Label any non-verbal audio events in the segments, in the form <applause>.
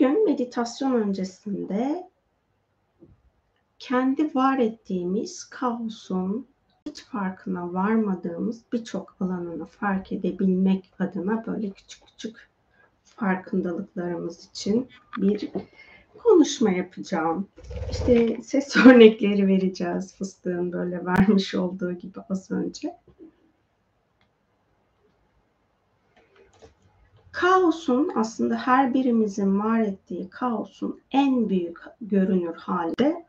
Bugün meditasyon öncesinde kendi var ettiğimiz kaosun hiç farkına varmadığımız birçok alanını fark edebilmek adına böyle küçük küçük farkındalıklarımız için bir konuşma yapacağım. İşte ses <laughs> örnekleri vereceğiz fıstığın böyle vermiş olduğu gibi az önce. Kaosun aslında her birimizin var ettiği kaosun en büyük görünür halde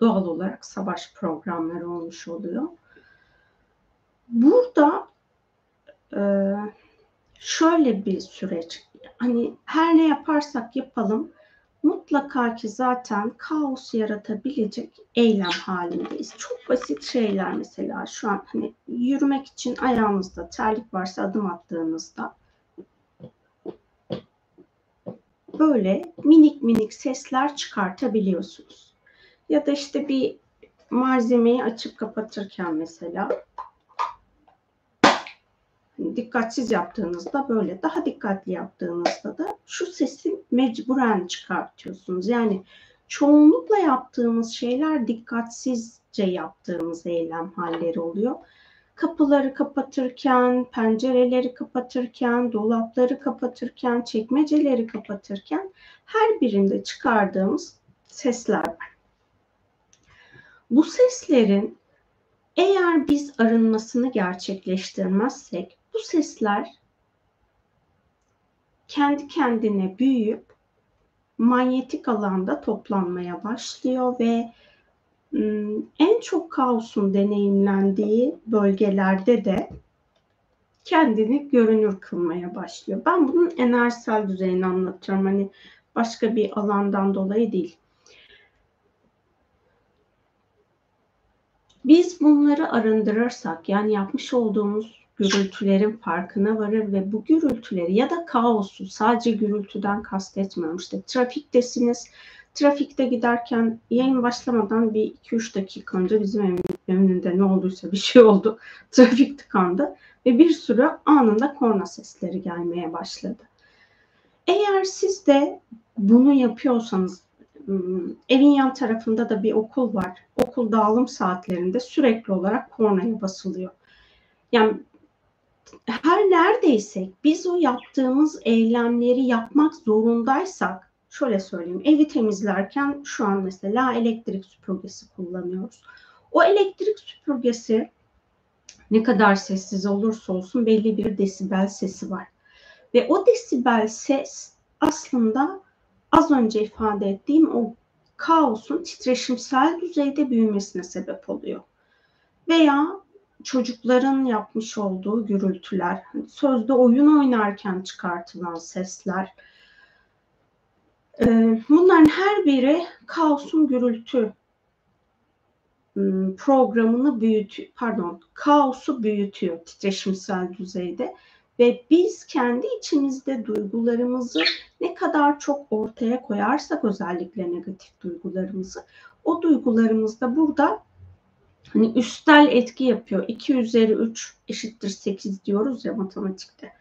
doğal olarak savaş programları olmuş oluyor. Burada e, şöyle bir süreç hani her ne yaparsak yapalım mutlaka ki zaten kaos yaratabilecek eylem halindeyiz. Çok basit şeyler mesela şu an hani yürümek için ayağınızda terlik varsa adım attığınızda böyle minik minik sesler çıkartabiliyorsunuz. Ya da işte bir malzemeyi açıp kapatırken mesela dikkatsiz yaptığınızda böyle daha dikkatli yaptığınızda da şu sesi mecburen çıkartıyorsunuz. Yani çoğunlukla yaptığımız şeyler dikkatsizce yaptığımız eylem halleri oluyor. Kapıları kapatırken, pencereleri kapatırken, dolapları kapatırken, çekmeceleri kapatırken her birinde çıkardığımız sesler var. Bu seslerin eğer biz arınmasını gerçekleştirmezsek bu sesler kendi kendine büyüyüp manyetik alanda toplanmaya başlıyor ve en çok kaosun deneyimlendiği bölgelerde de kendini görünür kılmaya başlıyor. Ben bunun enerjisel düzeyini anlatıyorum. Hani başka bir alandan dolayı değil. Biz bunları arındırırsak yani yapmış olduğumuz gürültülerin farkına varır ve bu gürültüleri ya da kaosu sadece gürültüden kastetmiyorum. İşte trafiktesiniz. Trafikte giderken yayın başlamadan bir 2-3 dakika önce bizim evin önünde ne olduysa bir şey oldu. <laughs> Trafik tıkandı ve bir sürü anında korna sesleri gelmeye başladı. Eğer siz de bunu yapıyorsanız Hmm, evin yan tarafında da bir okul var. Okul dağılım saatlerinde sürekli olarak kornaya basılıyor. Yani her neredeyse biz o yaptığımız eylemleri yapmak zorundaysak şöyle söyleyeyim evi temizlerken şu an mesela elektrik süpürgesi kullanıyoruz. O elektrik süpürgesi ne kadar sessiz olursa olsun belli bir desibel sesi var. Ve o desibel ses aslında az önce ifade ettiğim o kaosun titreşimsel düzeyde büyümesine sebep oluyor. Veya çocukların yapmış olduğu gürültüler, hani sözde oyun oynarken çıkartılan sesler, bunların her biri kaosun gürültü ıı, programını büyütüyor, pardon, kaosu büyütüyor titreşimsel düzeyde ve biz kendi içimizde duygularımızı ne kadar çok ortaya koyarsak özellikle negatif duygularımızı o duygularımız da burada hani üstel etki yapıyor. 2 üzeri 3 eşittir 8 diyoruz ya matematikte.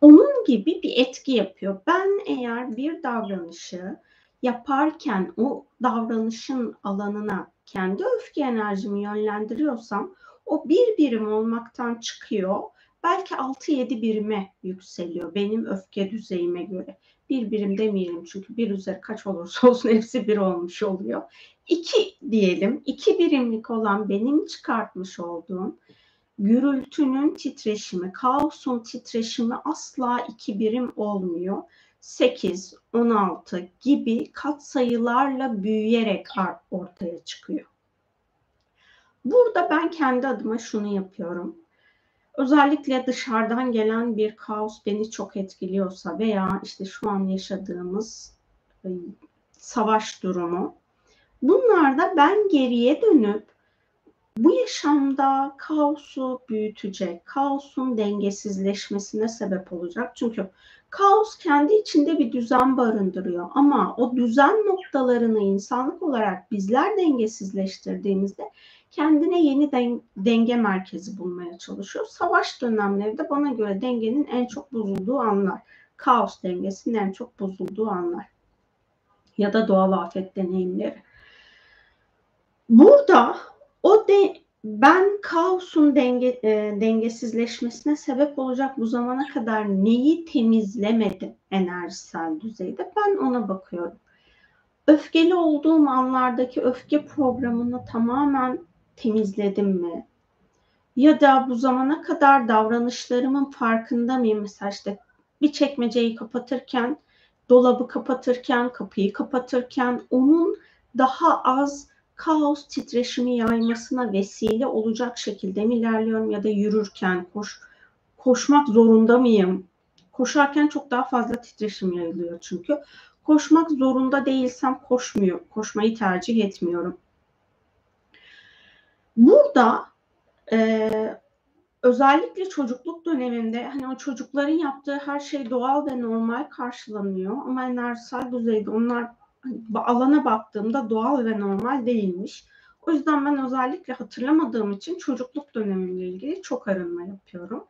Onun gibi bir etki yapıyor. Ben eğer bir davranışı yaparken o davranışın alanına kendi öfke enerjimi yönlendiriyorsam o bir birim olmaktan çıkıyor belki 6-7 birime yükseliyor benim öfke düzeyime göre. Bir birim demeyelim çünkü bir üzeri kaç olursa olsun hepsi bir olmuş oluyor. İki diyelim, iki birimlik olan benim çıkartmış olduğum gürültünün titreşimi, kaosun titreşimi asla iki birim olmuyor. 8, 16 gibi katsayılarla büyüyerek ortaya çıkıyor. Burada ben kendi adıma şunu yapıyorum. Özellikle dışarıdan gelen bir kaos beni çok etkiliyorsa veya işte şu an yaşadığımız e, savaş durumu bunlarda ben geriye dönüp bu yaşamda kaosu büyütecek, kaosun dengesizleşmesine sebep olacak. Çünkü kaos kendi içinde bir düzen barındırıyor ama o düzen noktalarını insanlık olarak bizler dengesizleştirdiğimizde kendine yeni denge merkezi bulmaya çalışıyor. Savaş dönemleri de bana göre dengenin en çok bozulduğu anlar. kaos dengesinin en çok bozulduğu anlar ya da doğal afet deneyimleri. Burada o de ben kaosun denge, e, dengesizleşmesine sebep olacak bu zamana kadar neyi temizlemedim enerjisel düzeyde ben ona bakıyorum. Öfkeli olduğum anlardaki öfke programını tamamen temizledim mi? Ya da bu zamana kadar davranışlarımın farkında mıyım? Mesela işte bir çekmeceyi kapatırken, dolabı kapatırken, kapıyı kapatırken onun daha az kaos titreşimi yaymasına vesile olacak şekilde mi ilerliyorum ya da yürürken koş koşmak zorunda mıyım? Koşarken çok daha fazla titreşim yayılıyor çünkü. Koşmak zorunda değilsem koşmuyor, koşmayı tercih etmiyorum. Burada e, özellikle çocukluk döneminde hani o çocukların yaptığı her şey doğal ve normal karşılanıyor ama enerjisel düzeyde onlar alana baktığımda doğal ve normal değilmiş. O yüzden ben özellikle hatırlamadığım için çocukluk dönemimle ilgili çok arınma yapıyorum.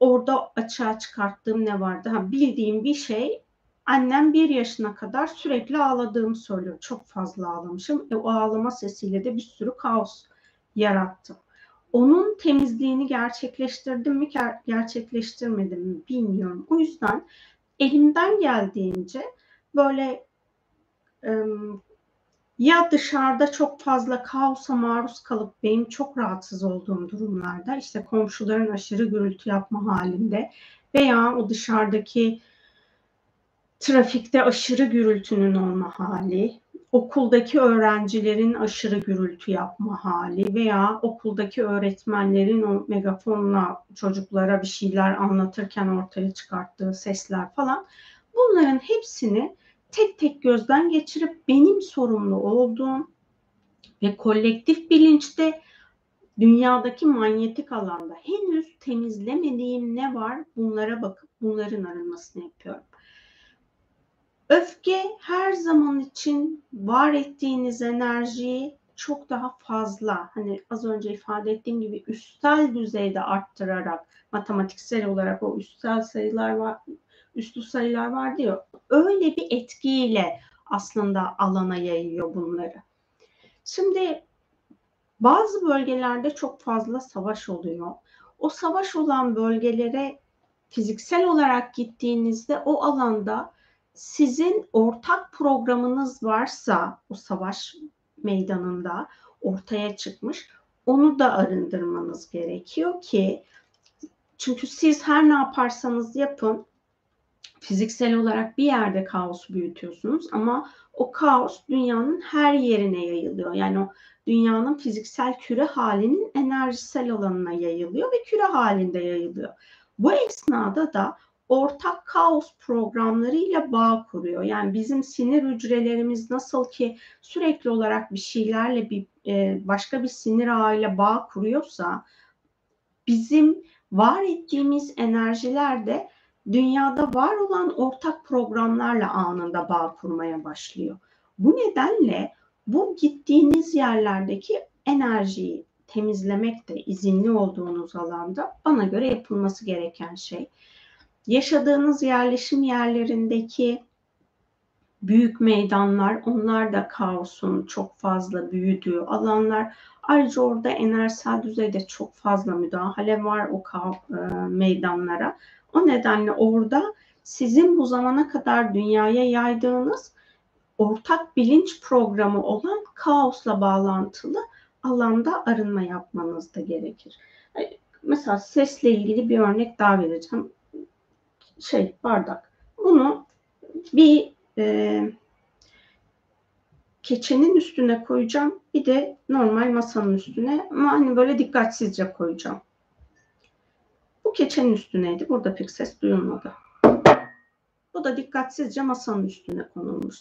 Orada açığa çıkarttığım ne vardı? Ha, bildiğim bir şey annem bir yaşına kadar sürekli ağladığımı söylüyor. Çok fazla ağlamışım. E, o ağlama sesiyle de bir sürü kaos yarattım. Onun temizliğini gerçekleştirdim mi gerçekleştirmedim mi bilmiyorum. O yüzden elimden geldiğince böyle ya dışarıda çok fazla kaosa maruz kalıp benim çok rahatsız olduğum durumlarda işte komşuların aşırı gürültü yapma halinde veya o dışarıdaki trafikte aşırı gürültünün olma hali, okuldaki öğrencilerin aşırı gürültü yapma hali veya okuldaki öğretmenlerin o megafonla çocuklara bir şeyler anlatırken ortaya çıkarttığı sesler falan bunların hepsini tek tek gözden geçirip benim sorumlu olduğum ve kolektif bilinçte dünyadaki manyetik alanda henüz temizlemediğim ne var bunlara bakıp bunların arınmasını yapıyorum. Öfke her zaman için var ettiğiniz enerjiyi çok daha fazla hani az önce ifade ettiğim gibi üstel düzeyde arttırarak matematiksel olarak o üstel sayılar var üstlü sayılar var diyor. Öyle bir etkiyle aslında alana yayıyor bunları. Şimdi bazı bölgelerde çok fazla savaş oluyor. O savaş olan bölgelere fiziksel olarak gittiğinizde o alanda sizin ortak programınız varsa o savaş meydanında ortaya çıkmış onu da arındırmanız gerekiyor ki çünkü siz her ne yaparsanız yapın fiziksel olarak bir yerde kaos büyütüyorsunuz ama o kaos dünyanın her yerine yayılıyor. Yani o dünyanın fiziksel küre halinin enerjisel alanına yayılıyor ve küre halinde yayılıyor. Bu esnada da ortak kaos programlarıyla bağ kuruyor. Yani bizim sinir hücrelerimiz nasıl ki sürekli olarak bir şeylerle bir e, başka bir sinir ağıyla bağ kuruyorsa bizim var ettiğimiz enerjiler de dünyada var olan ortak programlarla anında bağ kurmaya başlıyor. Bu nedenle bu gittiğiniz yerlerdeki enerjiyi temizlemek de izinli olduğunuz alanda bana göre yapılması gereken şey. Yaşadığınız yerleşim yerlerindeki büyük meydanlar, onlar da kaosun çok fazla büyüdüğü alanlar. Ayrıca orada enerjisel düzeyde çok fazla müdahale var o e, meydanlara. O nedenle orada sizin bu zamana kadar dünyaya yaydığınız ortak bilinç programı olan kaosla bağlantılı alanda arınma yapmanız da gerekir. Mesela sesle ilgili bir örnek daha vereceğim. Şey bardak. Bunu bir e, keçenin üstüne koyacağım. Bir de normal masanın üstüne ama hani böyle dikkatsizce koyacağım. Bu keçenin üstüneydi. Burada pek ses duyulmadı. Bu da dikkatsizce masanın üstüne konulmuş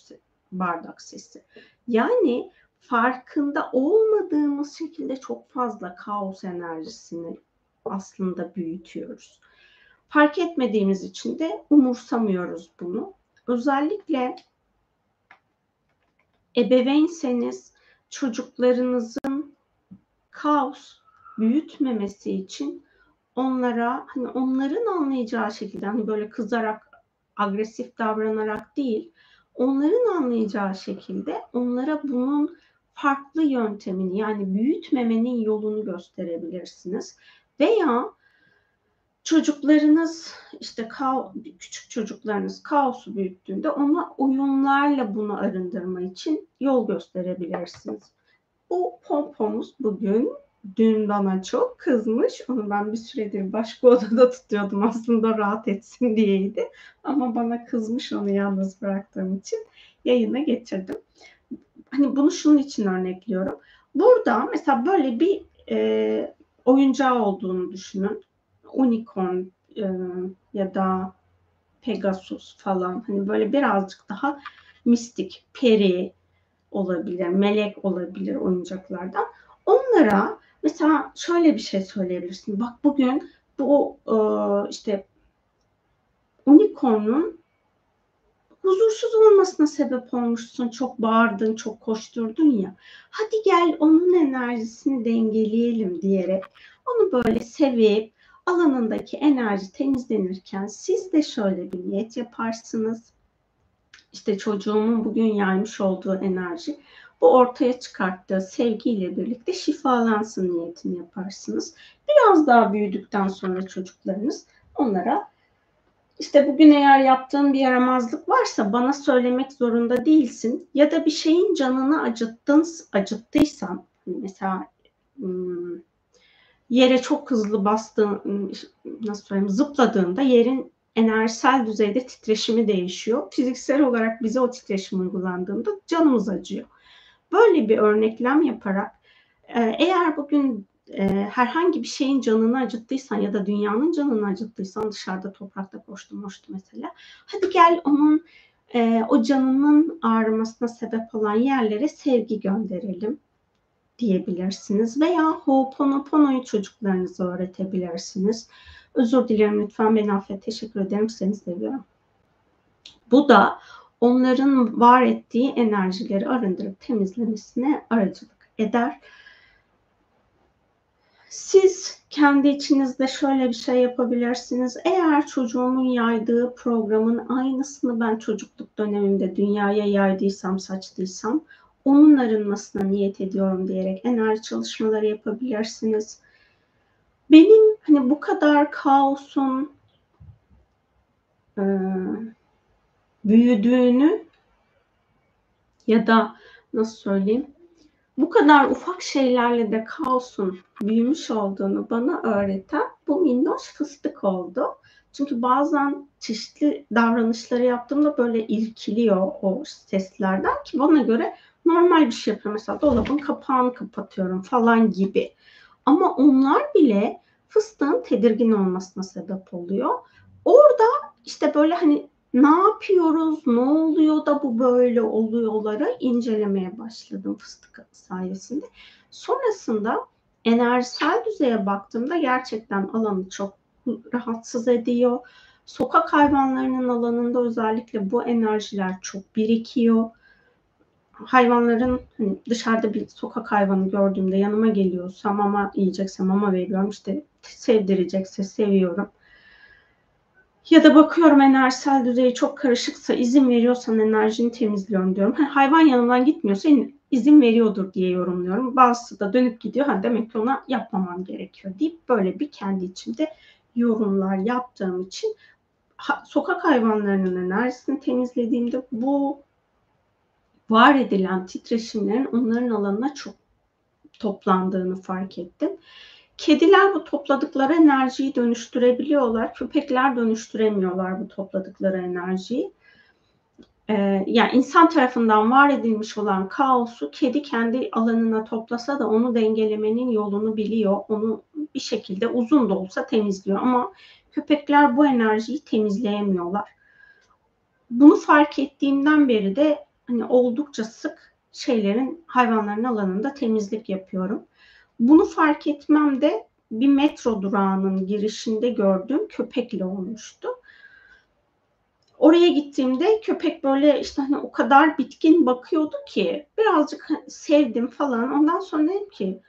bardak sesi. Yani farkında olmadığımız şekilde çok fazla kaos enerjisini aslında büyütüyoruz. Fark etmediğimiz için de umursamıyoruz bunu. Özellikle ebeveynseniz çocuklarınızın kaos büyütmemesi için onlara hani onların anlayacağı şekilde hani böyle kızarak agresif davranarak değil, onların anlayacağı şekilde onlara bunun farklı yöntemini yani büyütmemenin yolunu gösterebilirsiniz. Veya çocuklarınız işte küçük çocuklarınız kaosu büyüttüğünde ona oyunlarla bunu arındırma için yol gösterebilirsiniz. Bu pompomuz bugün dün bana çok kızmış. Onu ben bir süredir başka <laughs> odada tutuyordum aslında rahat etsin diyeydi. Ama bana kızmış onu yalnız bıraktığım için yayına getirdim. Hani bunu şunun için örnekliyorum. Burada mesela böyle bir e, oyuncağı olduğunu düşünün. Unicorn e, ya da Pegasus falan hani böyle birazcık daha mistik, peri olabilir, melek olabilir oyuncaklardan. Onlara mesela şöyle bir şey söyleyebilirsin. Bak bugün bu e, işte unicorn'un huzursuz olmasına sebep olmuşsun. Çok bağırdın, çok koşturdun ya. Hadi gel onun enerjisini dengeleyelim diyerek onu böyle sevip alanındaki enerji temizlenirken siz de şöyle bir niyet yaparsınız. İşte çocuğumun bugün yaymış olduğu enerji bu ortaya çıkarttığı sevgiyle birlikte şifalansın niyetini yaparsınız. Biraz daha büyüdükten sonra çocuklarınız onlara işte bugün eğer yaptığın bir yaramazlık varsa bana söylemek zorunda değilsin ya da bir şeyin canını acıttın, acıttıysan hani mesela hmm, yere çok hızlı bastığın nasıl söyleyeyim zıpladığında yerin enerjisel düzeyde titreşimi değişiyor. Fiziksel olarak bize o titreşim uygulandığında canımız acıyor. Böyle bir örneklem yaparak e, eğer bugün e, herhangi bir şeyin canını acıttıysan ya da dünyanın canını acıttıysan dışarıda toprakta koştum koştu mesela. Hadi gel onun e, o canının ağrımasına sebep olan yerlere sevgi gönderelim diyebilirsiniz. Veya Ho'oponopono'yu çocuklarınıza öğretebilirsiniz. Özür dilerim lütfen beni affet. Teşekkür ederim. Seni seviyorum. Bu da onların var ettiği enerjileri arındırıp temizlemesine aracılık eder. Siz kendi içinizde şöyle bir şey yapabilirsiniz. Eğer çocuğumun yaydığı programın aynısını ben çocukluk dönemimde dünyaya yaydıysam, saçtıysam onun arınmasına niyet ediyorum diyerek enerji çalışmaları yapabilirsiniz. Benim hani bu kadar kaosun büyüdüğünü ya da nasıl söyleyeyim bu kadar ufak şeylerle de kaosun büyümüş olduğunu bana öğreten bu minnoş fıstık oldu. Çünkü bazen çeşitli davranışları yaptığımda böyle irkiliyor o seslerden ki bana göre normal bir şey yapıyorum. Mesela dolabın kapağını kapatıyorum falan gibi. Ama onlar bile fıstığın tedirgin olmasına sebep oluyor. Orada işte böyle hani ne yapıyoruz, ne oluyor da bu böyle oluyorları incelemeye başladım fıstık sayesinde. Sonrasında enerjisel düzeye baktığımda gerçekten alanı çok rahatsız ediyor. Sokak hayvanlarının alanında özellikle bu enerjiler çok birikiyor. Hayvanların hani dışarıda bir sokak hayvanı gördüğümde yanıma geliyorsa mama yiyecekse mama veriyorum. İşte sevdirecekse seviyorum ya da bakıyorum enerjisel düzeyi çok karışıksa izin veriyorsan enerjini temizliyorum diyorum. Hani hayvan yanımdan gitmiyorsa izin veriyordur diye yorumluyorum. Bazısı da dönüp gidiyor. Ha demek ki ona yapmamam gerekiyor deyip böyle bir kendi içimde yorumlar yaptığım için ha, sokak hayvanlarının enerjisini temizlediğimde bu var edilen titreşimlerin onların alanına çok toplandığını fark ettim. Kediler bu topladıkları enerjiyi dönüştürebiliyorlar. Köpekler dönüştüremiyorlar bu topladıkları enerjiyi. Ee, yani insan tarafından var edilmiş olan kaosu kedi kendi alanına toplasa da onu dengelemenin yolunu biliyor. Onu bir şekilde uzun da olsa temizliyor ama köpekler bu enerjiyi temizleyemiyorlar. Bunu fark ettiğimden beri de hani oldukça sık şeylerin hayvanların alanında temizlik yapıyorum. Bunu fark etmem de bir metro durağının girişinde gördüğüm köpekle olmuştu. Oraya gittiğimde köpek böyle işte hani o kadar bitkin bakıyordu ki birazcık sevdim falan. Ondan sonra dedim ki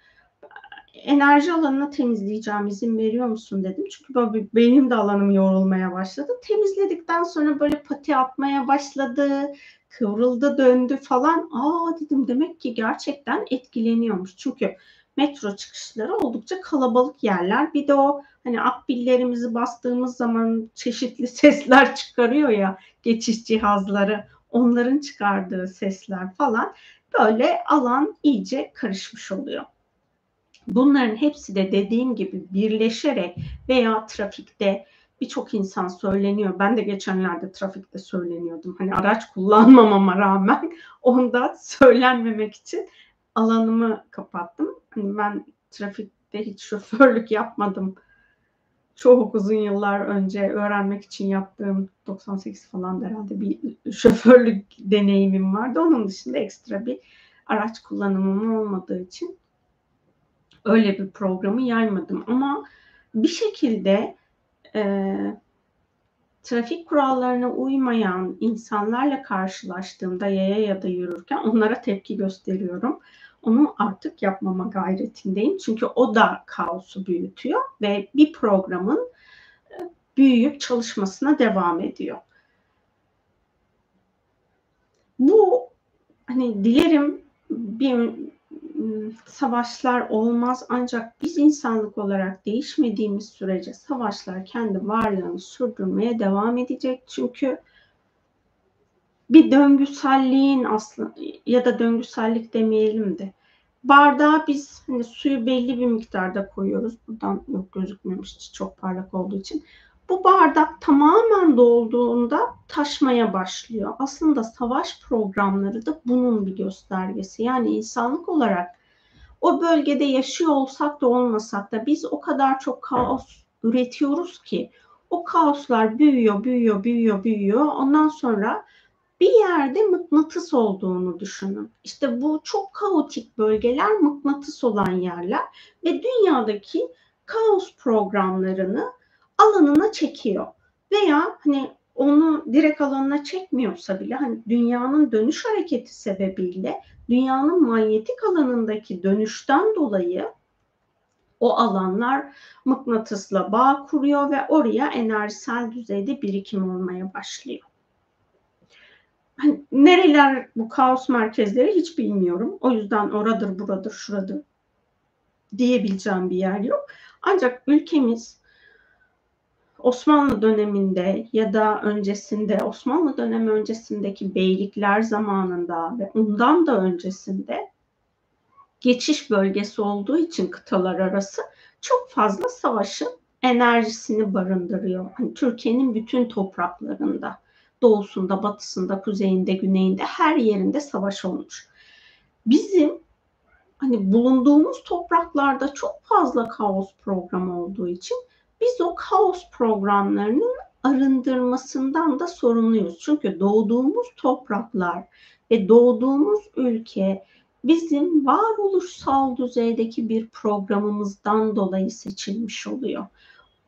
enerji alanını temizleyeceğim izin veriyor musun dedim. Çünkü böyle benim de alanım yorulmaya başladı. Temizledikten sonra böyle pati atmaya başladı. Kıvrıldı döndü falan. Aa dedim demek ki gerçekten etkileniyormuş. Çünkü metro çıkışları oldukça kalabalık yerler. Bir de o hani akbillerimizi bastığımız zaman çeşitli <laughs> sesler çıkarıyor ya geçiş cihazları onların çıkardığı sesler falan böyle alan iyice karışmış oluyor. Bunların hepsi de dediğim gibi birleşerek veya trafikte birçok insan söyleniyor. Ben de geçenlerde trafikte söyleniyordum. Hani araç kullanmamama rağmen <laughs> onda söylenmemek için alanımı kapattım. Hani ben trafikte hiç şoförlük yapmadım. Çok uzun yıllar önce öğrenmek için yaptığım 98 falan herhalde bir şoförlük deneyimim vardı. Onun dışında ekstra bir araç kullanımım olmadığı için öyle bir programı yaymadım. Ama bir şekilde e, trafik kurallarına uymayan insanlarla karşılaştığımda yaya ya da yürürken onlara tepki gösteriyorum. Onu artık yapmama gayretindeyim. Çünkü o da kaosu büyütüyor ve bir programın e, büyüyüp çalışmasına devam ediyor. Bu hani dilerim bir savaşlar olmaz ancak biz insanlık olarak değişmediğimiz sürece savaşlar kendi varlığını sürdürmeye devam edecek. Çünkü bir döngüselliğin aslında ya da döngüsellik demeyelim de bardağa biz hani suyu belli bir miktarda koyuyoruz. Buradan yok gözükmemiş çok parlak olduğu için. Bu bardak tamamen dolduğunda taşmaya başlıyor. Aslında savaş programları da bunun bir göstergesi. Yani insanlık olarak o bölgede yaşıyor olsak da olmasak da biz o kadar çok kaos üretiyoruz ki o kaoslar büyüyor, büyüyor, büyüyor, büyüyor. Ondan sonra bir yerde mıknatıs olduğunu düşünün. İşte bu çok kaotik bölgeler mıknatıs olan yerler ve dünyadaki kaos programlarını alanına çekiyor. Veya hani onu direkt alanına çekmiyorsa bile hani dünyanın dönüş hareketi sebebiyle dünyanın manyetik alanındaki dönüşten dolayı o alanlar mıknatısla bağ kuruyor ve oraya enerjisel düzeyde birikim olmaya başlıyor. Hani nereler bu kaos merkezleri hiç bilmiyorum. O yüzden oradır, buradır, şuradır diyebileceğim bir yer yok. Ancak ülkemiz Osmanlı döneminde ya da öncesinde Osmanlı dönemi öncesindeki beylikler zamanında ve ondan da öncesinde geçiş bölgesi olduğu için kıtalar arası çok fazla savaşın enerjisini barındırıyor. Hani Türkiye'nin bütün topraklarında, doğusunda, batısında, kuzeyinde, güneyinde her yerinde savaş olmuş. Bizim hani bulunduğumuz topraklarda çok fazla kaos programı olduğu için biz o kaos programlarının arındırmasından da sorumluyuz. Çünkü doğduğumuz topraklar ve doğduğumuz ülke bizim varoluşsal düzeydeki bir programımızdan dolayı seçilmiş oluyor.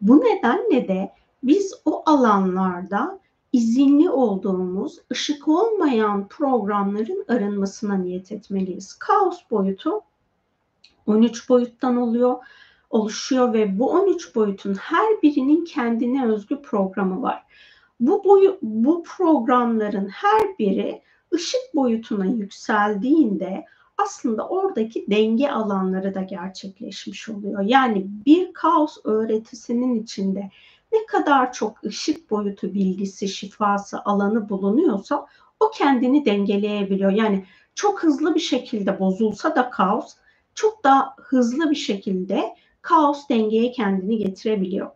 Bu nedenle de biz o alanlarda izinli olduğumuz ışık olmayan programların arınmasına niyet etmeliyiz. Kaos boyutu 13 boyuttan oluyor oluşuyor ve bu 13 boyutun her birinin kendine özgü programı var. Bu boyu, bu programların her biri ışık boyutuna yükseldiğinde aslında oradaki denge alanları da gerçekleşmiş oluyor. Yani bir kaos öğretisinin içinde ne kadar çok ışık boyutu bilgisi, şifası, alanı bulunuyorsa o kendini dengeleyebiliyor. Yani çok hızlı bir şekilde bozulsa da kaos çok daha hızlı bir şekilde kaos dengeye kendini getirebiliyor.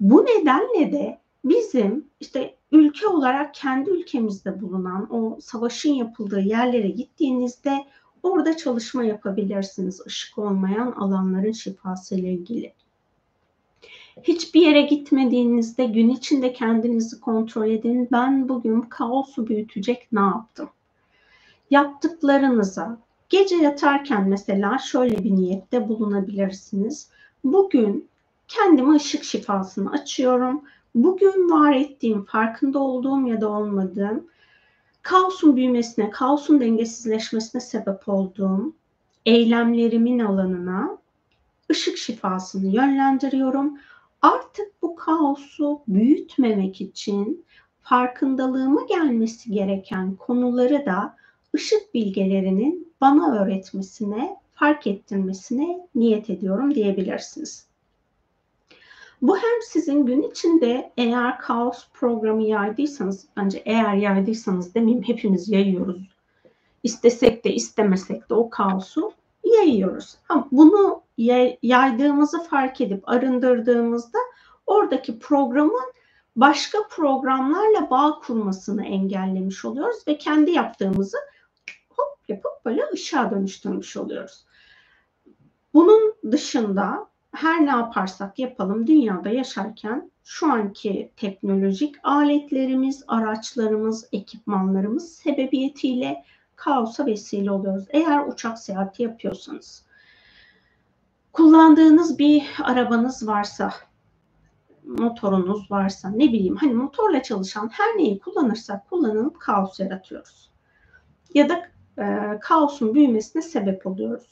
Bu nedenle de bizim işte ülke olarak kendi ülkemizde bulunan o savaşın yapıldığı yerlere gittiğinizde orada çalışma yapabilirsiniz ışık olmayan alanların şifası ile ilgili. Hiçbir yere gitmediğinizde gün içinde kendinizi kontrol edin. Ben bugün kaosu büyütecek ne yaptım? Yaptıklarınıza, Gece yatarken mesela şöyle bir niyette bulunabilirsiniz. Bugün kendime ışık şifasını açıyorum. Bugün var ettiğim, farkında olduğum ya da olmadığım kaosun büyümesine, kaosun dengesizleşmesine sebep olduğum eylemlerimin alanına ışık şifasını yönlendiriyorum. Artık bu kaosu büyütmemek için farkındalığıma gelmesi gereken konuları da ışık bilgelerinin bana öğretmesine, fark ettirmesine niyet ediyorum diyebilirsiniz. Bu hem sizin gün içinde eğer kaos programı yaydıysanız, bence eğer yaydıysanız demeyeyim hepimiz yayıyoruz. İstesek de istemesek de o kaosu yayıyoruz. Ama bunu yaydığımızı fark edip arındırdığımızda oradaki programın başka programlarla bağ kurmasını engellemiş oluyoruz ve kendi yaptığımızı yapıp böyle ışığa dönüştürmüş oluyoruz. Bunun dışında her ne yaparsak yapalım dünyada yaşarken şu anki teknolojik aletlerimiz, araçlarımız, ekipmanlarımız sebebiyetiyle kaosa vesile oluyoruz. Eğer uçak seyahati yapıyorsanız, kullandığınız bir arabanız varsa, motorunuz varsa, ne bileyim hani motorla çalışan her neyi kullanırsak kullanalım kaos yaratıyoruz. Ya da e, kaosun büyümesine sebep oluyoruz.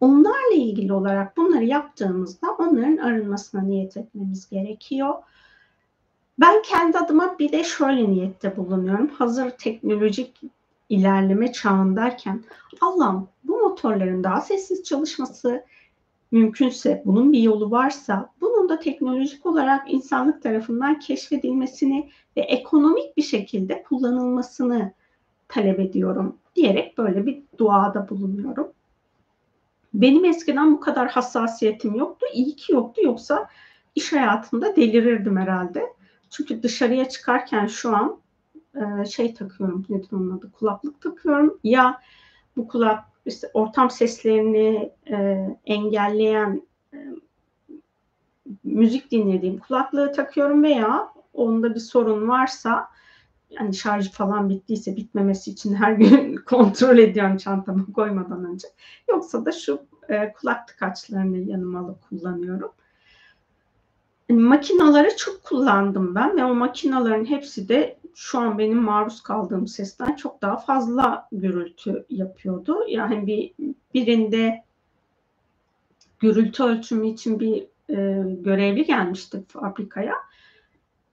Onlarla ilgili olarak bunları yaptığımızda onların arınmasına niyet etmemiz gerekiyor. Ben kendi adıma bir de şöyle niyette bulunuyorum. Hazır teknolojik ilerleme çağındayken Allah'ım bu motorların daha sessiz çalışması mümkünse, bunun bir yolu varsa bunun da teknolojik olarak insanlık tarafından keşfedilmesini ve ekonomik bir şekilde kullanılmasını talep ediyorum diyerek böyle bir duada bulunuyorum. Benim eskiden bu kadar hassasiyetim yoktu. İyi ki yoktu. Yoksa iş hayatında delirirdim herhalde. Çünkü dışarıya çıkarken şu an e, şey takıyorum. Nedir onun adı? Kulaklık takıyorum. Ya bu kulak işte ortam seslerini e, engelleyen e, müzik dinlediğim kulaklığı takıyorum veya onda bir sorun varsa yani şarjı falan bittiyse bitmemesi için her gün <laughs> kontrol ediyorum çantama koymadan önce. Yoksa da şu e, kulak tıkaçlarını yanıma alıp kullanıyorum. Yani makinaları çok kullandım ben ve o makinaların hepsi de şu an benim maruz kaldığım sesten çok daha fazla gürültü yapıyordu. Yani bir birinde gürültü ölçümü için bir e, görevli gelmişti fabrikaya.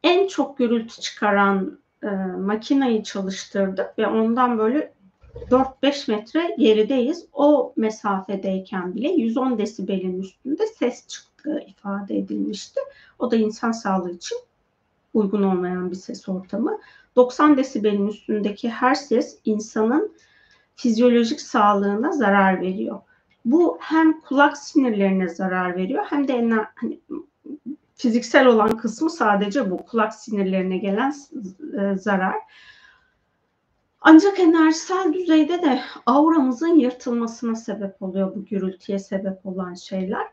En çok gürültü çıkaran e, makinayı çalıştırdık ve ondan böyle 4-5 metre gerideyiz. O mesafedeyken bile 110 desibelin üstünde ses çıktığı ifade edilmişti. O da insan sağlığı için uygun olmayan bir ses ortamı. 90 desibelin üstündeki her ses insanın fizyolojik sağlığına zarar veriyor. Bu hem kulak sinirlerine zarar veriyor hem de hani, fiziksel olan kısmı sadece bu kulak sinirlerine gelen e, zarar. Ancak enerjisel düzeyde de auramızın yırtılmasına sebep oluyor bu gürültüye sebep olan şeyler.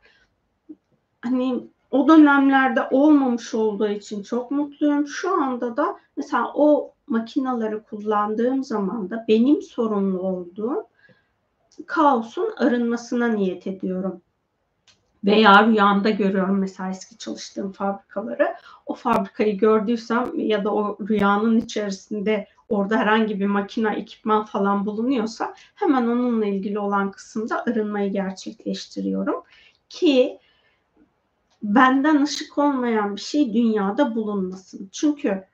Hani o dönemlerde olmamış olduğu için çok mutluyum. Şu anda da mesela o makinaları kullandığım zaman da benim sorumlu olduğum kaosun arınmasına niyet ediyorum. Veya rüyamda görüyorum mesela eski çalıştığım fabrikaları. O fabrikayı gördüysem ya da o rüyanın içerisinde orada herhangi bir makina, ekipman falan bulunuyorsa hemen onunla ilgili olan kısımda arınmayı gerçekleştiriyorum. Ki benden ışık olmayan bir şey dünyada bulunmasın. Çünkü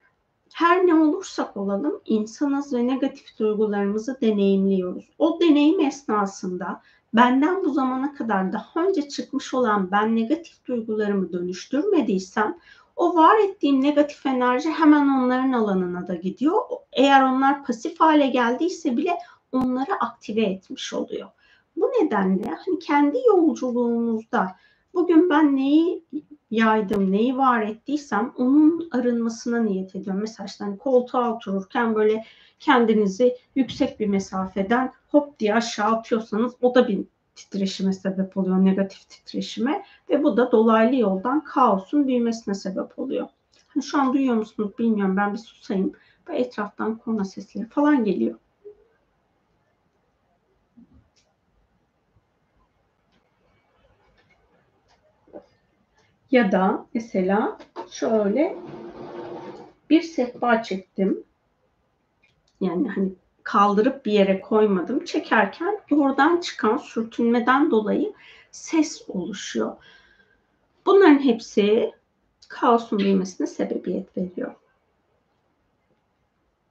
her ne olursak olalım insanız ve negatif duygularımızı deneyimliyoruz. O deneyim esnasında benden bu zamana kadar daha önce çıkmış olan ben negatif duygularımı dönüştürmediysem o var ettiğim negatif enerji hemen onların alanına da gidiyor. Eğer onlar pasif hale geldiyse bile onları aktive etmiş oluyor. Bu nedenle hani kendi yolculuğumuzda bugün ben neyi yaydım, neyi var ettiysem onun arınmasına niyet ediyorum. Mesela işte hani koltuğa otururken böyle kendinizi yüksek bir mesafeden hop diye aşağı atıyorsanız o da bir titreşime sebep oluyor, negatif titreşime ve bu da dolaylı yoldan kaosun büyümesine sebep oluyor. Hani şu an duyuyor musunuz bilmiyorum ben bir susayım ve etraftan korna sesleri falan geliyor. Ya da mesela şöyle bir sehpa çektim. Yani hani kaldırıp bir yere koymadım. Çekerken oradan çıkan sürtünmeden dolayı ses oluşuyor. Bunların hepsi kaosun büyümesine sebebiyet veriyor.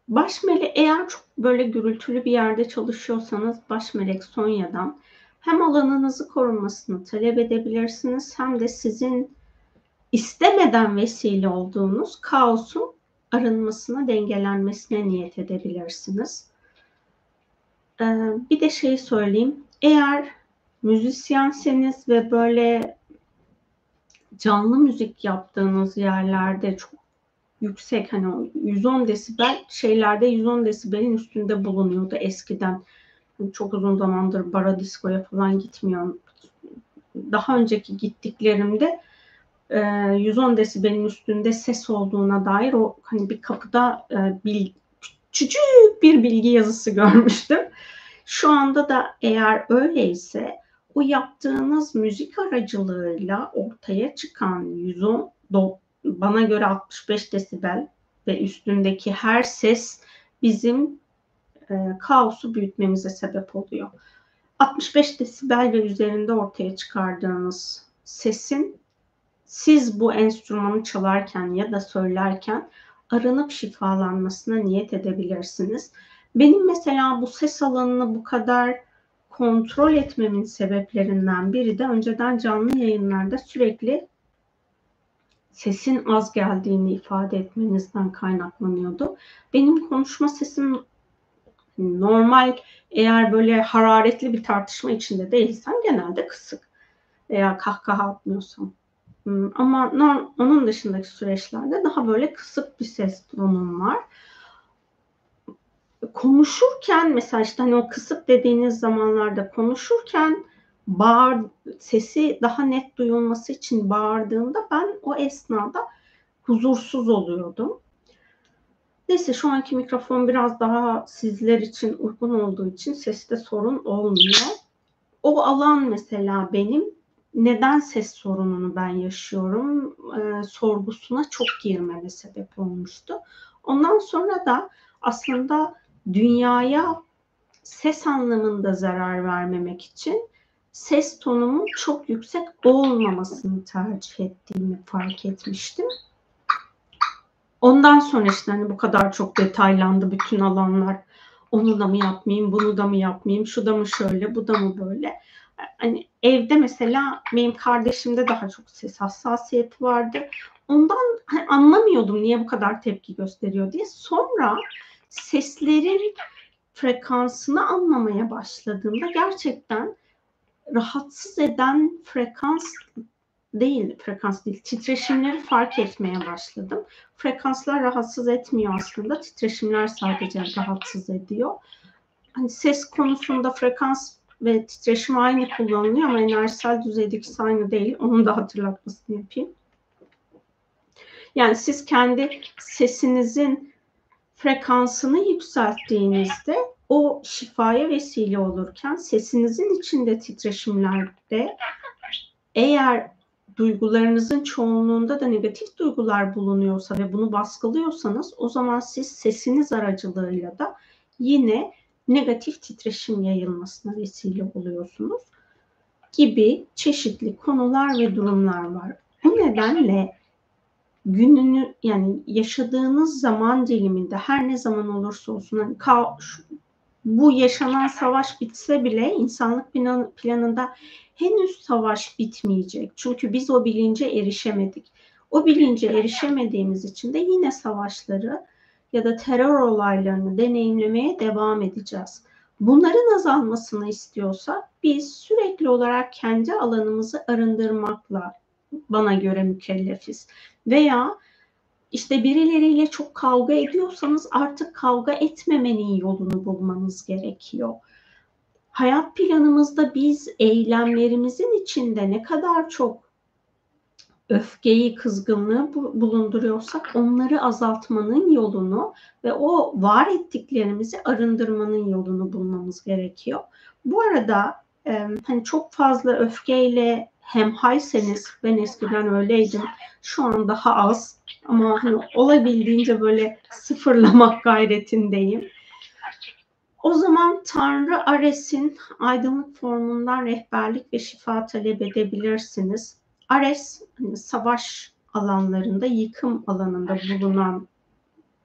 Baş melek eğer çok böyle gürültülü bir yerde çalışıyorsanız baş melek Sonya'dan hem alanınızı korunmasını talep edebilirsiniz hem de sizin istemeden vesile olduğunuz kaosun arınmasına, dengelenmesine niyet edebilirsiniz. Ee, bir de şey söyleyeyim. Eğer müzisyenseniz ve böyle canlı müzik yaptığınız yerlerde çok yüksek hani 110 desibel şeylerde 110 desibelin üstünde bulunuyordu eskiden. Çok uzun zamandır bara diskoya falan gitmiyorum. Daha önceki gittiklerimde 110 desibelin üstünde ses olduğuna dair o hani bir kapıda bil, küçük bir bilgi yazısı <laughs> görmüştüm. Şu anda da eğer öyleyse o yaptığınız müzik aracılığıyla ortaya çıkan 110 bana göre 65 desibel ve üstündeki her ses bizim e, kaosu büyütmemize sebep oluyor. 65 desibel ve üzerinde ortaya çıkardığınız sesin siz bu enstrümanı çalarken ya da söylerken arınıp şifalanmasına niyet edebilirsiniz. Benim mesela bu ses alanını bu kadar kontrol etmemin sebeplerinden biri de önceden canlı yayınlarda sürekli sesin az geldiğini ifade etmenizden kaynaklanıyordu. Benim konuşma sesim normal eğer böyle hararetli bir tartışma içinde değilsem genelde kısık veya kahkaha atmıyorsam. Hmm, ama onun dışındaki süreçlerde daha böyle kısık bir ses tonum var. Konuşurken mesela işte hani o kısık dediğiniz zamanlarda konuşurken bağır sesi daha net duyulması için bağırdığımda ben o esnada huzursuz oluyordum. Neyse şu anki mikrofon biraz daha sizler için uygun olduğu için seste sorun olmuyor. O alan mesela benim neden ses sorununu ben yaşıyorum e, sorgusuna çok girmeme sebep olmuştu. Ondan sonra da aslında dünyaya ses anlamında zarar vermemek için ses tonumun çok yüksek olmamasını tercih ettiğimi fark etmiştim. Ondan sonra işte hani bu kadar çok detaylandı bütün alanlar. Onu da mı yapmayayım, bunu da mı yapmayayım, şu da mı şöyle, bu da mı böyle. Hani evde mesela benim kardeşimde daha çok ses hassasiyeti vardı. Ondan hani anlamıyordum niye bu kadar tepki gösteriyor diye. Sonra seslerin frekansını anlamaya başladığımda gerçekten rahatsız eden frekans değil, frekans değil, titreşimleri fark etmeye başladım. Frekanslar rahatsız etmiyor aslında, titreşimler sadece rahatsız ediyor. Hani ses konusunda frekans ve titreşim aynı kullanılıyor ama enerjisel düzeydeki aynı değil. Onun da hatırlatmasını yapayım. Yani siz kendi sesinizin frekansını yükselttiğinizde o şifaya vesile olurken sesinizin içinde titreşimlerde eğer duygularınızın çoğunluğunda da negatif duygular bulunuyorsa ve bunu baskılıyorsanız o zaman siz sesiniz aracılığıyla da yine negatif titreşim yayılmasına vesile oluyorsunuz gibi çeşitli konular ve durumlar var. Bu nedenle gününü yani yaşadığınız zaman diliminde her ne zaman olursa olsun hani bu yaşanan savaş bitse bile insanlık planında henüz savaş bitmeyecek. Çünkü biz o bilince erişemedik. O bilince erişemediğimiz için de yine savaşları ya da terör olaylarını deneyimlemeye devam edeceğiz. Bunların azalmasını istiyorsa biz sürekli olarak kendi alanımızı arındırmakla bana göre mükellefiz. Veya işte birileriyle çok kavga ediyorsanız artık kavga etmemenin yolunu bulmanız gerekiyor. Hayat planımızda biz eylemlerimizin içinde ne kadar çok öfkeyi, kızgınlığı bulunduruyorsak onları azaltmanın yolunu ve o var ettiklerimizi arındırmanın yolunu bulmamız gerekiyor. Bu arada hani çok fazla öfkeyle hemhayseniz ben eskiden öyleydim. Şu an daha az ama hani olabildiğince böyle sıfırlamak <laughs> gayretindeyim. O zaman Tanrı Ares'in aydınlık formundan rehberlik ve şifa talep edebilirsiniz. Ares hani savaş alanlarında, yıkım alanında bulunan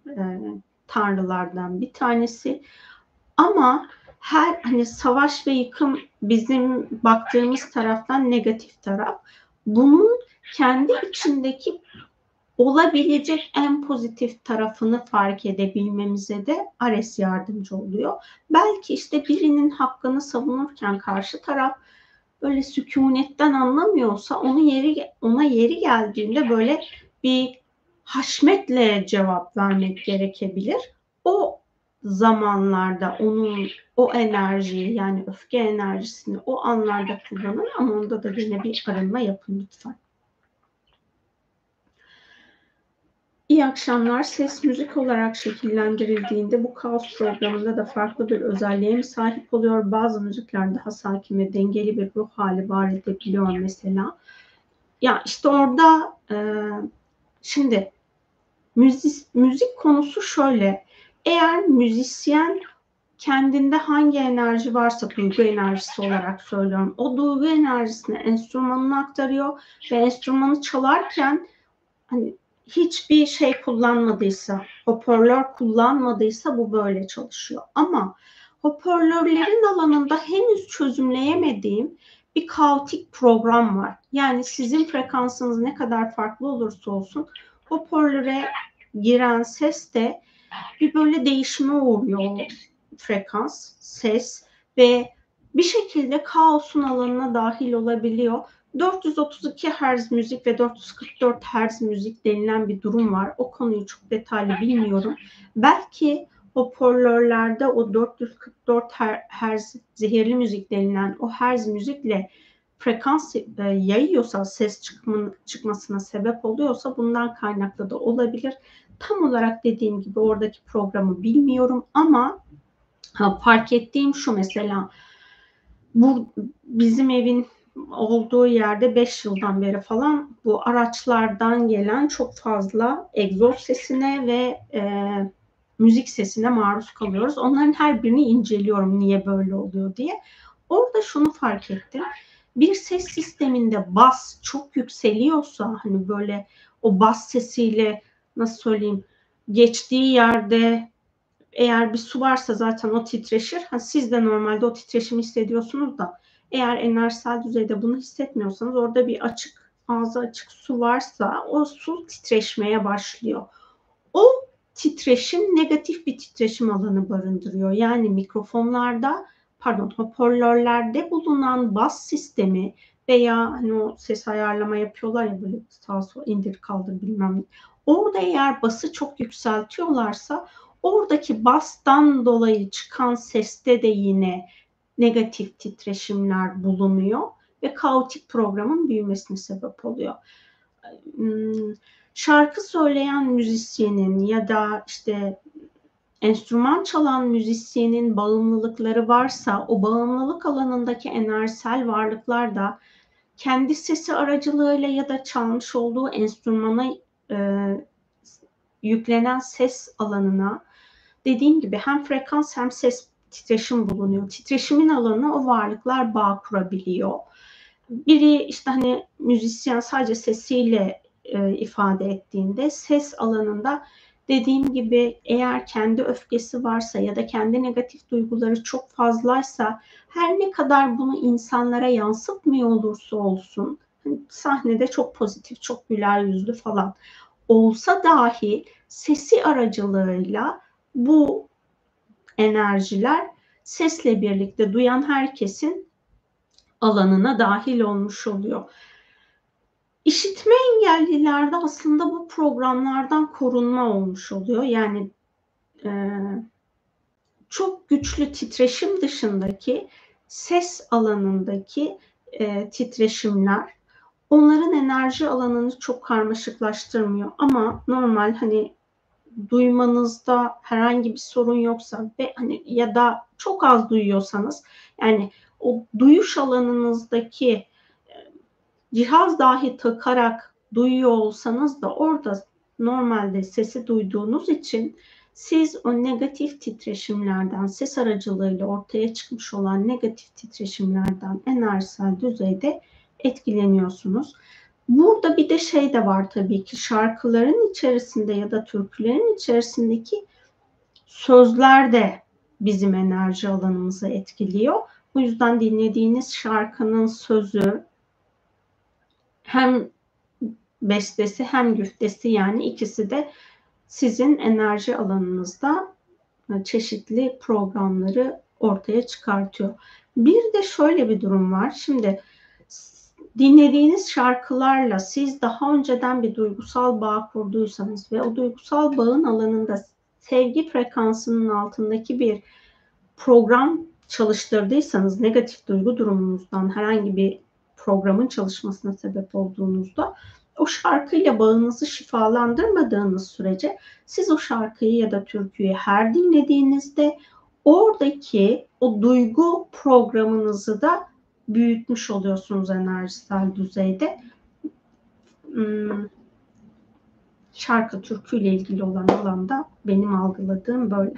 e, tanrılardan bir tanesi. Ama her hani savaş ve yıkım bizim baktığımız taraftan negatif taraf. Bunun kendi içindeki olabilecek en pozitif tarafını fark edebilmemize de Ares yardımcı oluyor. Belki işte birinin hakkını savunurken karşı taraf böyle sükunetten anlamıyorsa onun yeri ona yeri geldiğinde böyle bir haşmetle cevap vermek gerekebilir. O zamanlarda onun o enerjiyi yani öfke enerjisini o anlarda kullanın ama onda da yine bir arınma yapın lütfen. İyi akşamlar. Ses müzik olarak şekillendirildiğinde bu kaos programında da farklı bir özelliğe mi sahip oluyor? Bazı müzikler daha sakin ve dengeli bir ruh hali var edebiliyor mesela. Ya işte orada e, şimdi müzik, müzik konusu şöyle. Eğer müzisyen kendinde hangi enerji varsa duygu enerjisi olarak söylüyorum. O duygu enerjisini enstrümanına aktarıyor ve enstrümanı çalarken hani hiçbir şey kullanmadıysa, hoparlör kullanmadıysa bu böyle çalışıyor. Ama hoparlörlerin alanında henüz çözümleyemediğim bir kaotik program var. Yani sizin frekansınız ne kadar farklı olursa olsun hoparlöre giren ses de bir böyle değişime uğruyor frekans, ses ve bir şekilde kaosun alanına dahil olabiliyor. 432 Hz müzik ve 444 Hz müzik denilen bir durum var. O konuyu çok detaylı bilmiyorum. Belki hoparlörlerde o 444 Hz zehirli müzik denilen o Hz müzikle frekans e, yayıyorsa, ses çıkma, çıkmasına sebep oluyorsa bundan kaynaklı da olabilir. Tam olarak dediğim gibi oradaki programı bilmiyorum ama fark ettiğim şu mesela bu bizim evin olduğu yerde 5 yıldan beri falan bu araçlardan gelen çok fazla egzoz sesine ve e, müzik sesine maruz kalıyoruz. Onların her birini inceliyorum niye böyle oluyor diye. Orada şunu fark ettim. Bir ses sisteminde bas çok yükseliyorsa hani böyle o bas sesiyle nasıl söyleyeyim geçtiği yerde eğer bir su varsa zaten o titreşir. Ha, siz de normalde o titreşimi hissediyorsunuz da eğer enerjisel düzeyde bunu hissetmiyorsanız orada bir açık, ağzı açık su varsa o su titreşmeye başlıyor. O titreşim negatif bir titreşim alanı barındırıyor. Yani mikrofonlarda pardon hoparlörlerde bulunan bas sistemi veya hani o ses ayarlama yapıyorlar ya böyle sağ sol indir kaldır bilmem ne. Orada eğer bası çok yükseltiyorlarsa oradaki bastan dolayı çıkan seste de yine negatif titreşimler bulunuyor ve kaotik programın büyümesine sebep oluyor. Hmm, şarkı söyleyen müzisyenin ya da işte enstrüman çalan müzisyenin bağımlılıkları varsa o bağımlılık alanındaki enerjisel varlıklar da kendi sesi aracılığıyla ya da çalmış olduğu enstrümana e, yüklenen ses alanına dediğim gibi hem frekans hem ses titreşim bulunuyor. Titreşimin alanına o varlıklar bağ kurabiliyor. Biri işte hani müzisyen sadece sesiyle e, ifade ettiğinde ses alanında dediğim gibi eğer kendi öfkesi varsa ya da kendi negatif duyguları çok fazlaysa her ne kadar bunu insanlara yansıtmıyor olursa olsun hani sahnede çok pozitif, çok güler yüzlü falan olsa dahi sesi aracılığıyla bu enerjiler sesle birlikte duyan herkesin alanına dahil olmuş oluyor. İşitme engellilerde aslında bu programlardan korunma olmuş oluyor. Yani e, çok güçlü titreşim dışındaki ses alanındaki e, titreşimler onların enerji alanını çok karmaşıklaştırmıyor. Ama normal hani duymanızda herhangi bir sorun yoksa ve hani ya da çok az duyuyorsanız yani o duyuş alanınızdaki e, cihaz dahi takarak duyuyor olsanız da orada normalde sesi duyduğunuz için siz o negatif titreşimlerden, ses aracılığıyla ortaya çıkmış olan negatif titreşimlerden enerjisel düzeyde etkileniyorsunuz. Burada bir de şey de var tabii ki şarkıların içerisinde ya da türkülerin içerisindeki sözler de bizim enerji alanımızı etkiliyor. Bu yüzden dinlediğiniz şarkının sözü hem bestesi hem güftesi yani ikisi de sizin enerji alanınızda çeşitli programları ortaya çıkartıyor. Bir de şöyle bir durum var. Şimdi dinlediğiniz şarkılarla siz daha önceden bir duygusal bağ kurduysanız ve o duygusal bağın alanında sevgi frekansının altındaki bir program çalıştırdıysanız negatif duygu durumunuzdan herhangi bir programın çalışmasına sebep olduğunuzda o şarkıyla bağınızı şifalandırmadığınız sürece siz o şarkıyı ya da türküyü her dinlediğinizde oradaki o duygu programınızı da büyütmüş oluyorsunuz enerjisel düzeyde. Hmm, şarkı türküyle ilgili olan alanda benim algıladığım böyle.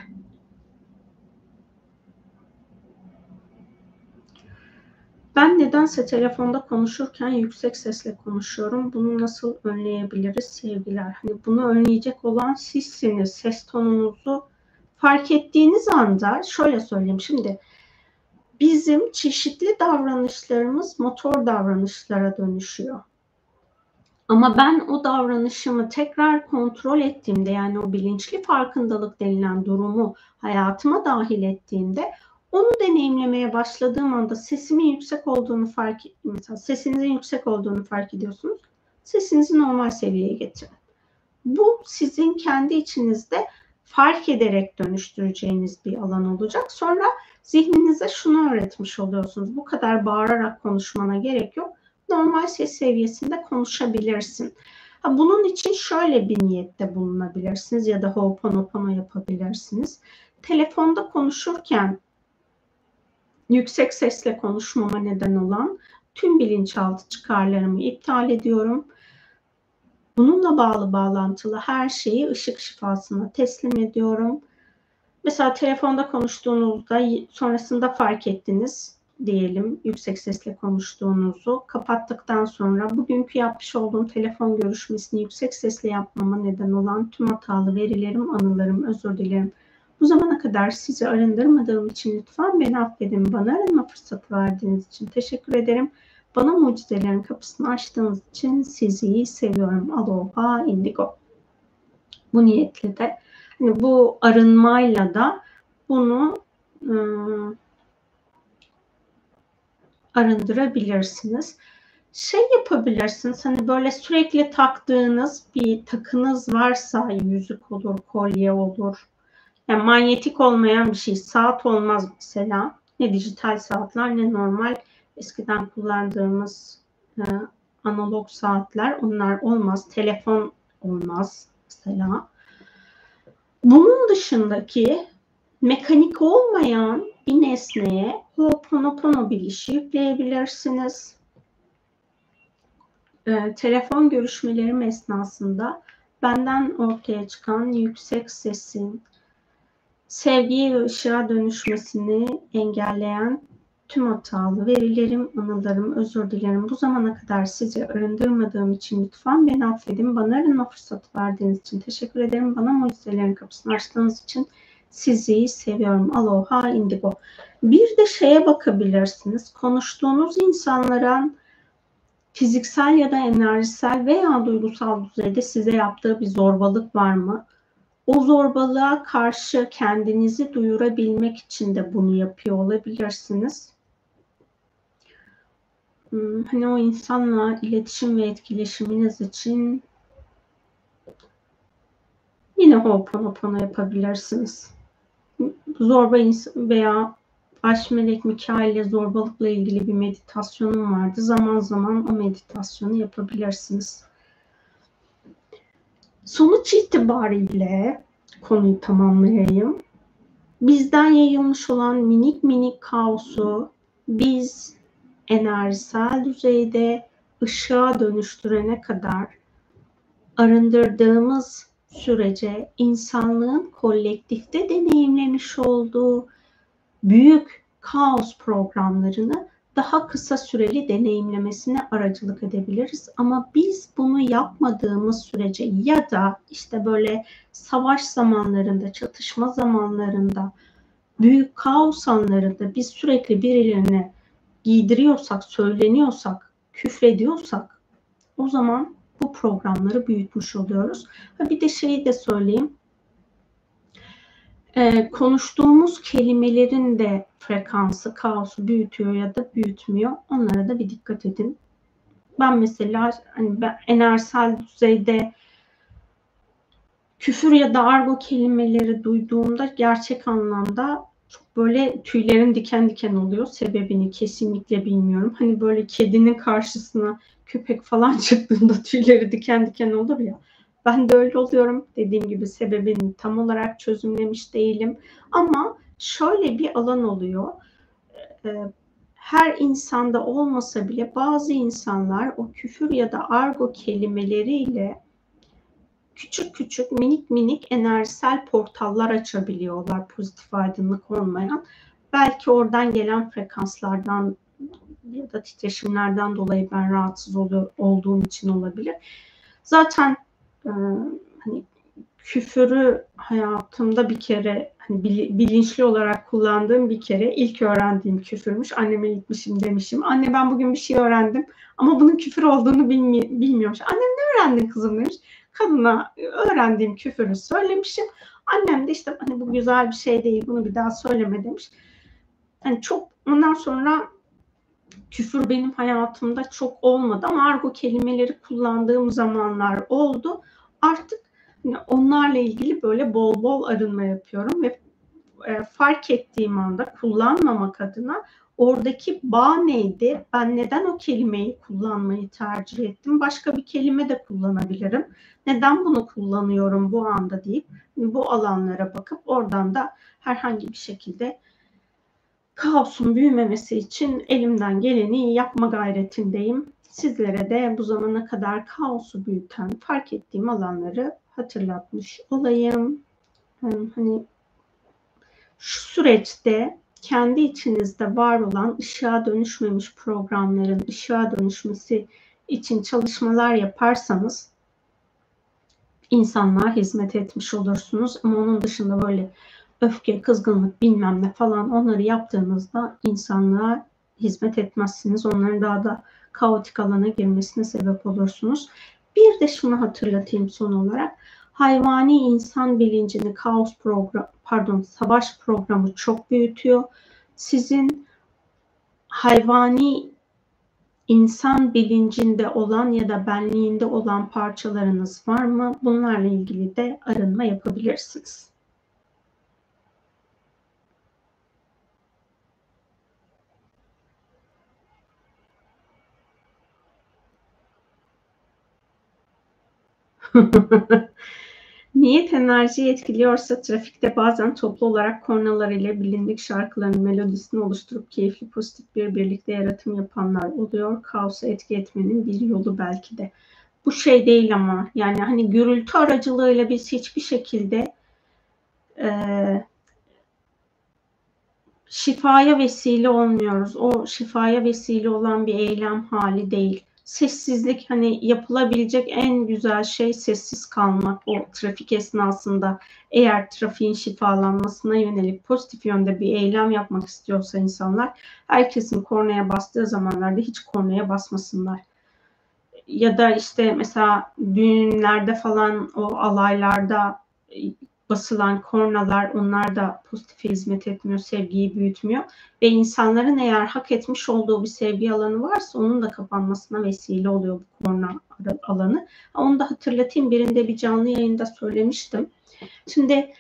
Ben nedense telefonda konuşurken yüksek sesle konuşuyorum. Bunu nasıl önleyebiliriz sevgiler? Hani bunu önleyecek olan sizsiniz. Ses tonunuzu fark ettiğiniz anda şöyle söyleyeyim şimdi bizim çeşitli davranışlarımız motor davranışlara dönüşüyor. Ama ben o davranışımı tekrar kontrol ettiğimde yani o bilinçli farkındalık denilen durumu hayatıma dahil ettiğimde onu deneyimlemeye başladığım anda sesimin yüksek olduğunu fark mesela sesinizin yüksek olduğunu fark ediyorsunuz. Sesinizi normal seviyeye getirin. Bu sizin kendi içinizde fark ederek dönüştüreceğiniz bir alan olacak. Sonra zihninize şunu öğretmiş oluyorsunuz. Bu kadar bağırarak konuşmana gerek yok. Normal ses seviyesinde konuşabilirsin. Bunun için şöyle bir niyette bulunabilirsiniz ya da ho'oponopono yapabilirsiniz. Telefonda konuşurken yüksek sesle konuşmama neden olan tüm bilinçaltı çıkarlarımı iptal ediyorum. Bununla bağlı bağlantılı her şeyi ışık şifasına teslim ediyorum. Mesela telefonda konuştuğunuzda sonrasında fark ettiniz diyelim yüksek sesle konuştuğunuzu kapattıktan sonra bugünkü yapmış olduğum telefon görüşmesini yüksek sesle yapmama neden olan tüm hatalı verilerim, anılarım, özür dilerim bu zamana kadar sizi arındırmadığım için lütfen beni affedin. Bana arınma fırsatı verdiğiniz için teşekkür ederim. Bana mucizelerin kapısını açtığınız için sizi seviyorum. Aloha indigo. Bu niyetle de hani bu arınmayla da bunu ıı, arındırabilirsiniz. Şey yapabilirsiniz hani böyle sürekli taktığınız bir takınız varsa yüzük olur, kolye olur, yani manyetik olmayan bir şey. Saat olmaz mesela. Ne dijital saatler ne normal eskiden kullandığımız e, analog saatler onlar olmaz. Telefon olmaz mesela. Bunun dışındaki mekanik olmayan bir nesneye Ho'oponopono bilişi yükleyebilirsiniz. E, telefon görüşmelerim esnasında benden ortaya çıkan yüksek sesin, sevgiye ve ışığa dönüşmesini engelleyen tüm hatalı verilerim, anılarım, özür dilerim. Bu zamana kadar sizi arındırmadığım için lütfen beni affedin. Bana arınma fırsatı verdiğiniz için teşekkür ederim. Bana mucizelerin kapısını açtığınız için sizi seviyorum. Aloha indigo. Bir de şeye bakabilirsiniz. Konuştuğunuz insanlara fiziksel ya da enerjisel veya duygusal düzeyde size yaptığı bir zorbalık var mı? o zorbalığa karşı kendinizi duyurabilmek için de bunu yapıyor olabilirsiniz. Hmm, hani o insanla iletişim ve etkileşiminiz için yine Ho'oponopono yapabilirsiniz. Zorba veya Baş Melek Mikail ile zorbalıkla ilgili bir meditasyonum vardı. Zaman zaman o meditasyonu yapabilirsiniz. Sonuç itibariyle konuyu tamamlayayım. Bizden yayılmış olan minik minik kaosu biz enerjisel düzeyde ışığa dönüştürene kadar arındırdığımız sürece insanlığın kolektifte deneyimlemiş olduğu büyük kaos programlarını daha kısa süreli deneyimlemesine aracılık edebiliriz. Ama biz bunu yapmadığımız sürece ya da işte böyle savaş zamanlarında, çatışma zamanlarında, büyük kaos anlarında biz sürekli birilerine giydiriyorsak, söyleniyorsak, küfrediyorsak o zaman bu programları büyütmüş oluyoruz. Bir de şeyi de söyleyeyim. Ee, konuştuğumuz kelimelerin de frekansı, kaosu büyütüyor ya da büyütmüyor. Onlara da bir dikkat edin. Ben mesela hani ben enerjisel düzeyde küfür ya da argo kelimeleri duyduğumda gerçek anlamda çok böyle tüylerim diken diken oluyor. Sebebini kesinlikle bilmiyorum. Hani böyle kedinin karşısına köpek falan <laughs> çıktığında tüyleri diken diken olur ya. Ben de öyle oluyorum. Dediğim gibi sebebini tam olarak çözümlemiş değilim. Ama şöyle bir alan oluyor. Ee, her insanda olmasa bile bazı insanlar o küfür ya da argo kelimeleriyle küçük küçük minik minik enerjisel portallar açabiliyorlar pozitif aydınlık olmayan. Belki oradan gelen frekanslardan ya da titreşimlerden dolayı ben rahatsız oluyor, olduğum için olabilir. Zaten e, hani küfürü hayatımda bir kere hani bilinçli olarak kullandığım bir kere ilk öğrendiğim küfürmüş. Anneme gitmişim demişim. Anne ben bugün bir şey öğrendim ama bunun küfür olduğunu bilmi bilmiyormuş. Annem ne öğrendin kızım demiş. Kadına öğrendiğim küfürü söylemişim. Annem de işte hani bu güzel bir şey değil bunu bir daha söyleme demiş. Yani çok ondan sonra küfür benim hayatımda çok olmadı ama argo kelimeleri kullandığım zamanlar oldu. Artık onlarla ilgili böyle bol bol arınma yapıyorum ve e, fark ettiğim anda kullanmamak adına oradaki bağ neydi? Ben neden o kelimeyi kullanmayı tercih ettim? Başka bir kelime de kullanabilirim. Neden bunu kullanıyorum bu anda deyip bu alanlara bakıp oradan da herhangi bir şekilde kaosun büyümemesi için elimden geleni yapma gayretindeyim. Sizlere de bu zamana kadar kaosu büyüten fark ettiğim alanları hatırlatmış olayım. Hani şu süreçte kendi içinizde var olan ışığa dönüşmemiş programların ışığa dönüşmesi için çalışmalar yaparsanız insanlığa hizmet etmiş olursunuz. Ama onun dışında böyle öfke, kızgınlık bilmem ne falan onları yaptığınızda insanlığa hizmet etmezsiniz. Onların daha da kaotik alana girmesine sebep olursunuz. Bir de şunu hatırlatayım son olarak. Hayvani insan bilincini kaos program pardon savaş programı çok büyütüyor. Sizin hayvani insan bilincinde olan ya da benliğinde olan parçalarınız var mı? Bunlarla ilgili de arınma yapabilirsiniz. <laughs> Niyet enerjiyi etkiliyorsa trafikte bazen toplu olarak kornalar ile bilindik şarkıların melodisini oluşturup keyifli pozitif bir birlikte yaratım yapanlar oluyor. Kaosu etki etmenin bir yolu belki de. Bu şey değil ama yani hani gürültü aracılığıyla biz hiçbir şekilde e, şifaya vesile olmuyoruz. O şifaya vesile olan bir eylem hali değil sessizlik hani yapılabilecek en güzel şey sessiz kalmak o trafik esnasında eğer trafiğin şifalanmasına yönelik pozitif yönde bir eylem yapmak istiyorsa insanlar herkesin kornaya bastığı zamanlarda hiç kornaya basmasınlar. Ya da işte mesela düğünlerde falan o alaylarda basılan kornalar onlar da pozitife hizmet etmiyor, sevgiyi büyütmüyor. Ve insanların eğer hak etmiş olduğu bir sevgi alanı varsa onun da kapanmasına vesile oluyor bu korna alanı. Onu da hatırlatayım. Birinde bir canlı yayında söylemiştim. Şimdi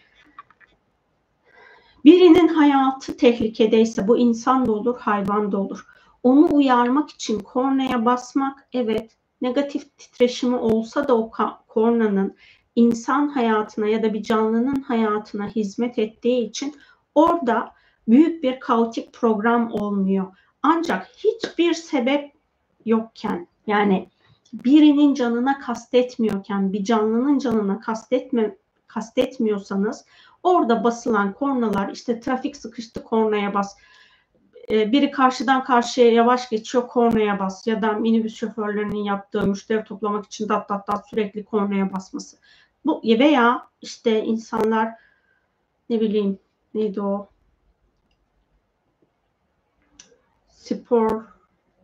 birinin hayatı tehlikedeyse bu insan da olur, hayvan da olur. Onu uyarmak için kornaya basmak evet negatif titreşimi olsa da o kornanın insan hayatına ya da bir canlının hayatına hizmet ettiği için orada büyük bir kaotik program olmuyor. Ancak hiçbir sebep yokken yani birinin canına kastetmiyorken bir canlının canına kastetme kastetmiyorsanız orada basılan kornalar işte trafik sıkıştı kornaya bas e, biri karşıdan karşıya yavaş geçiyor kornaya bas ya da minibüs şoförlerinin yaptığı müşteri toplamak için dat dat dat sürekli kornaya basması. Bu veya işte insanlar ne bileyim neydi o spor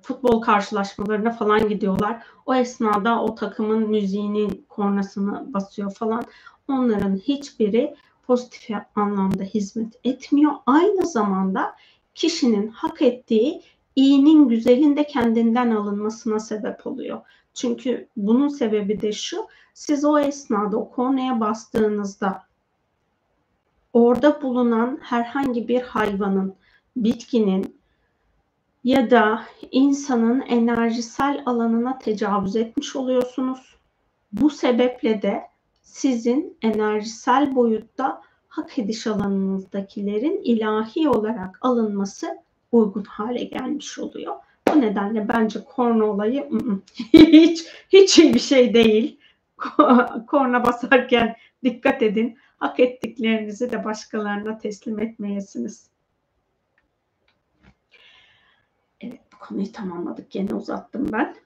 futbol karşılaşmalarına falan gidiyorlar. O esnada o takımın müziğinin kornasını basıyor falan. Onların hiçbiri pozitif anlamda hizmet etmiyor. Aynı zamanda kişinin hak ettiği iyinin güzelin de kendinden alınmasına sebep oluyor. Çünkü bunun sebebi de şu, siz o esnada o kornaya bastığınızda orada bulunan herhangi bir hayvanın, bitkinin ya da insanın enerjisel alanına tecavüz etmiş oluyorsunuz. Bu sebeple de sizin enerjisel boyutta hak ediş alanınızdakilerin ilahi olarak alınması uygun hale gelmiş oluyor. Bu nedenle bence korna olayı hiç hiç iyi bir şey değil. <laughs> korna basarken dikkat edin. Hak ettiklerinizi de başkalarına teslim etmeyesiniz. Evet bu konuyu tamamladık. Gene uzattım ben.